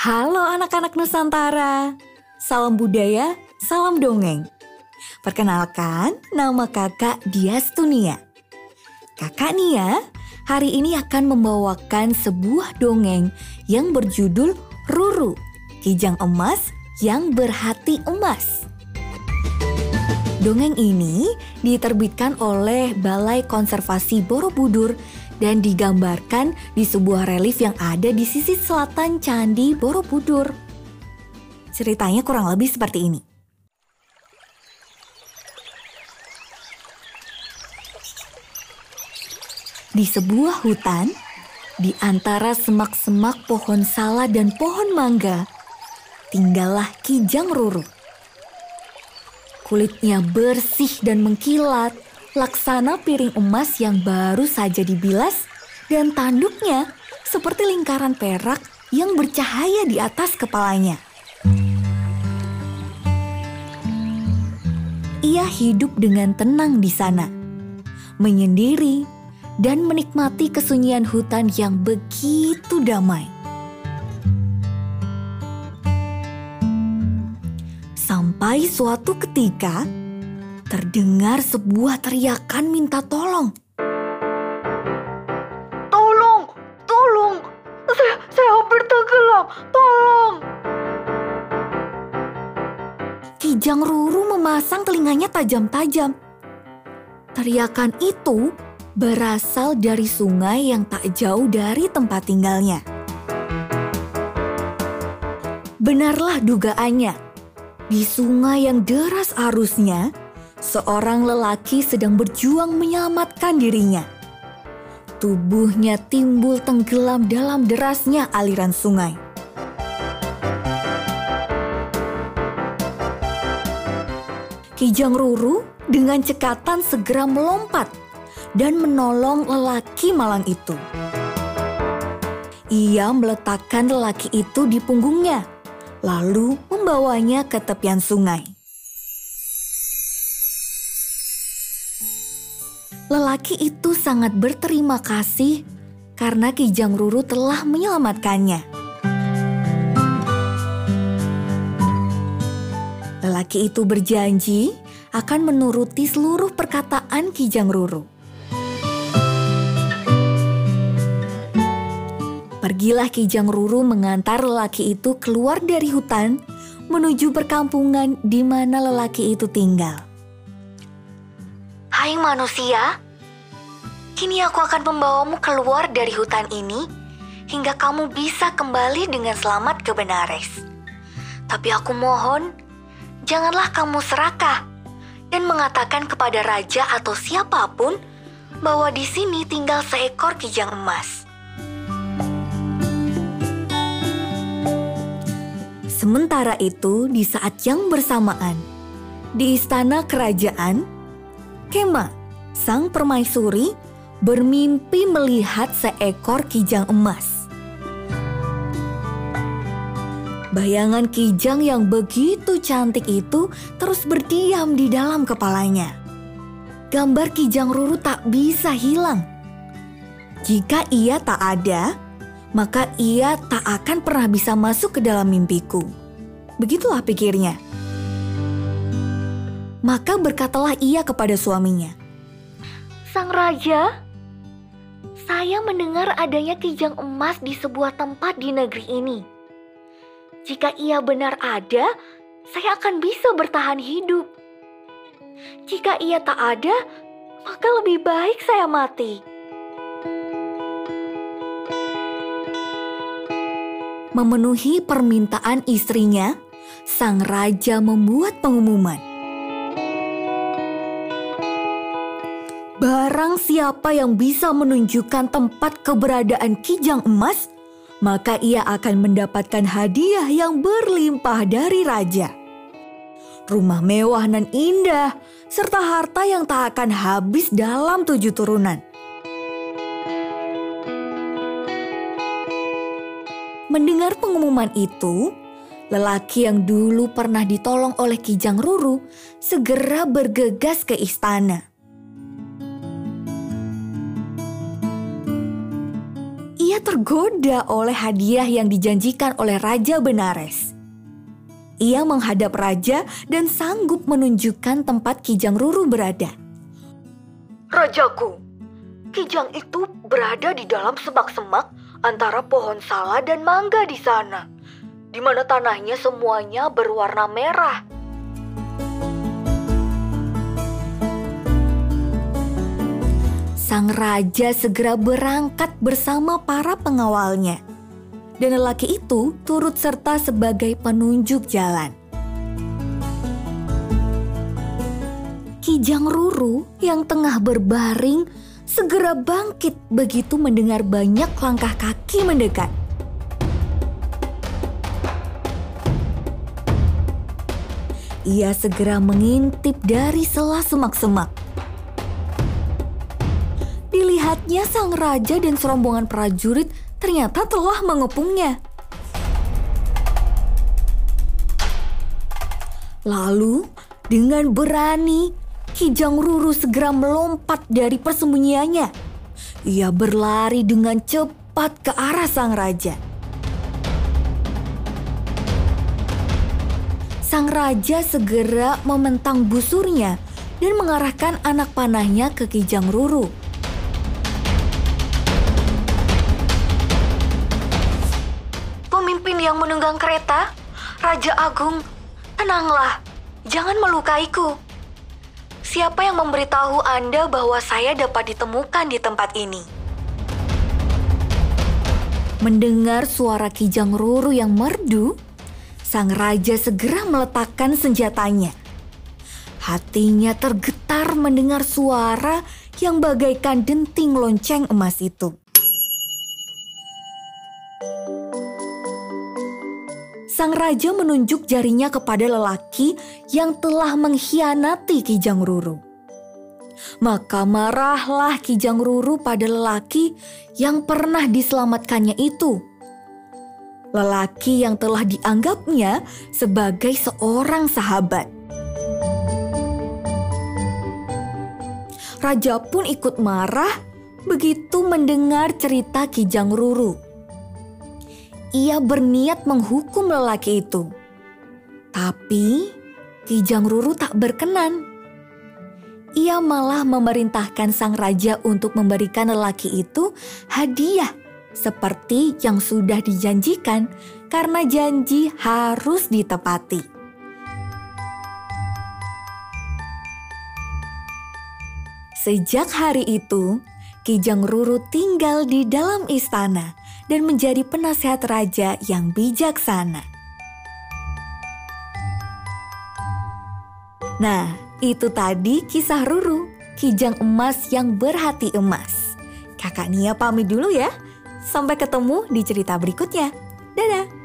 Halo anak-anak Nusantara, salam budaya, salam dongeng. Perkenalkan, nama kakak Dias Tunia. Kakak Nia hari ini akan membawakan sebuah dongeng yang berjudul Ruru, Kijang Emas yang Berhati Emas. Dongeng ini diterbitkan oleh Balai Konservasi Borobudur dan digambarkan di sebuah relief yang ada di sisi selatan Candi Borobudur. Ceritanya kurang lebih seperti ini. Di sebuah hutan, di antara semak-semak pohon sala dan pohon mangga, tinggallah Kijang Ruru. Kulitnya bersih dan mengkilat, laksana piring emas yang baru saja dibilas, dan tanduknya seperti lingkaran perak yang bercahaya di atas kepalanya. Ia hidup dengan tenang di sana, menyendiri dan menikmati kesunyian hutan yang begitu damai. Sampai suatu ketika, terdengar sebuah teriakan minta tolong. Tolong, tolong, saya, saya hampir tenggelam, tolong. Kijang Ruru memasang telinganya tajam-tajam. Teriakan itu berasal dari sungai yang tak jauh dari tempat tinggalnya. Benarlah dugaannya, di sungai yang deras arusnya, seorang lelaki sedang berjuang menyelamatkan dirinya. Tubuhnya timbul tenggelam dalam derasnya aliran sungai. Kijang Ruru dengan cekatan segera melompat dan menolong lelaki malang itu. Ia meletakkan lelaki itu di punggungnya, lalu membawanya ke tepian sungai. Lelaki itu sangat berterima kasih karena Kijang Ruru telah menyelamatkannya. Lelaki itu berjanji akan menuruti seluruh perkataan Kijang Ruru. Pergilah Kijang Ruru mengantar lelaki itu keluar dari hutan menuju perkampungan di mana lelaki itu tinggal. Hai manusia, kini aku akan membawamu keluar dari hutan ini hingga kamu bisa kembali dengan selamat ke Benares. Tapi aku mohon, janganlah kamu serakah dan mengatakan kepada raja atau siapa pun bahwa di sini tinggal seekor kijang emas. Sementara itu, di saat yang bersamaan, di istana kerajaan, Kema, sang permaisuri, bermimpi melihat seekor kijang emas. Bayangan kijang yang begitu cantik itu terus berdiam di dalam kepalanya. Gambar kijang Ruru tak bisa hilang. Jika ia tak ada, maka ia tak akan pernah bisa masuk ke dalam mimpiku. Begitulah pikirnya. Maka berkatalah ia kepada suaminya, Sang Raja, saya mendengar adanya kijang emas di sebuah tempat di negeri ini. Jika ia benar ada, saya akan bisa bertahan hidup. Jika ia tak ada, maka lebih baik saya mati. memenuhi permintaan istrinya, sang raja membuat pengumuman. Barang siapa yang bisa menunjukkan tempat keberadaan kijang emas, maka ia akan mendapatkan hadiah yang berlimpah dari raja. Rumah mewah dan indah, serta harta yang tak akan habis dalam tujuh turunan. Mendengar pengumuman itu, lelaki yang dulu pernah ditolong oleh Kijang Ruru segera bergegas ke istana. Ia tergoda oleh hadiah yang dijanjikan oleh Raja Benares. Ia menghadap raja dan sanggup menunjukkan tempat Kijang Ruru berada. Rajaku, Kijang itu berada di dalam semak-semak antara pohon sala dan mangga di sana, di mana tanahnya semuanya berwarna merah. Sang raja segera berangkat bersama para pengawalnya. Dan lelaki itu turut serta sebagai penunjuk jalan. Kijang Ruru yang tengah berbaring segera bangkit begitu mendengar banyak langkah kaki mendekat. Ia segera mengintip dari sela semak-semak Dilihatnya sang raja dan serombongan prajurit ternyata telah mengepungnya. Lalu, dengan berani, Kijang Ruru segera melompat dari persembunyiannya. Ia berlari dengan cepat ke arah sang raja. Sang raja segera mementang busurnya dan mengarahkan anak panahnya ke Kijang Ruru. Kereta, Raja Agung, tenanglah, jangan melukaiku. Siapa yang memberitahu Anda bahwa saya dapat ditemukan di tempat ini? Mendengar suara Kijang Ruru yang merdu, sang raja segera meletakkan senjatanya. Hatinya tergetar mendengar suara yang bagaikan denting lonceng emas itu. Sang raja menunjuk jarinya kepada lelaki yang telah mengkhianati Kijang Ruru. Maka marahlah Kijang Ruru pada lelaki yang pernah diselamatkannya itu. Lelaki yang telah dianggapnya sebagai seorang sahabat. Raja pun ikut marah begitu mendengar cerita Kijang Ruru ia berniat menghukum lelaki itu. Tapi Kijang Ruru tak berkenan. Ia malah memerintahkan sang raja untuk memberikan lelaki itu hadiah seperti yang sudah dijanjikan karena janji harus ditepati. Sejak hari itu, Kijang Ruru tinggal di dalam istana dan menjadi penasehat raja yang bijaksana. Nah, itu tadi kisah Ruru, kijang emas yang berhati emas. Kakak Nia pamit dulu ya. Sampai ketemu di cerita berikutnya. Dadah!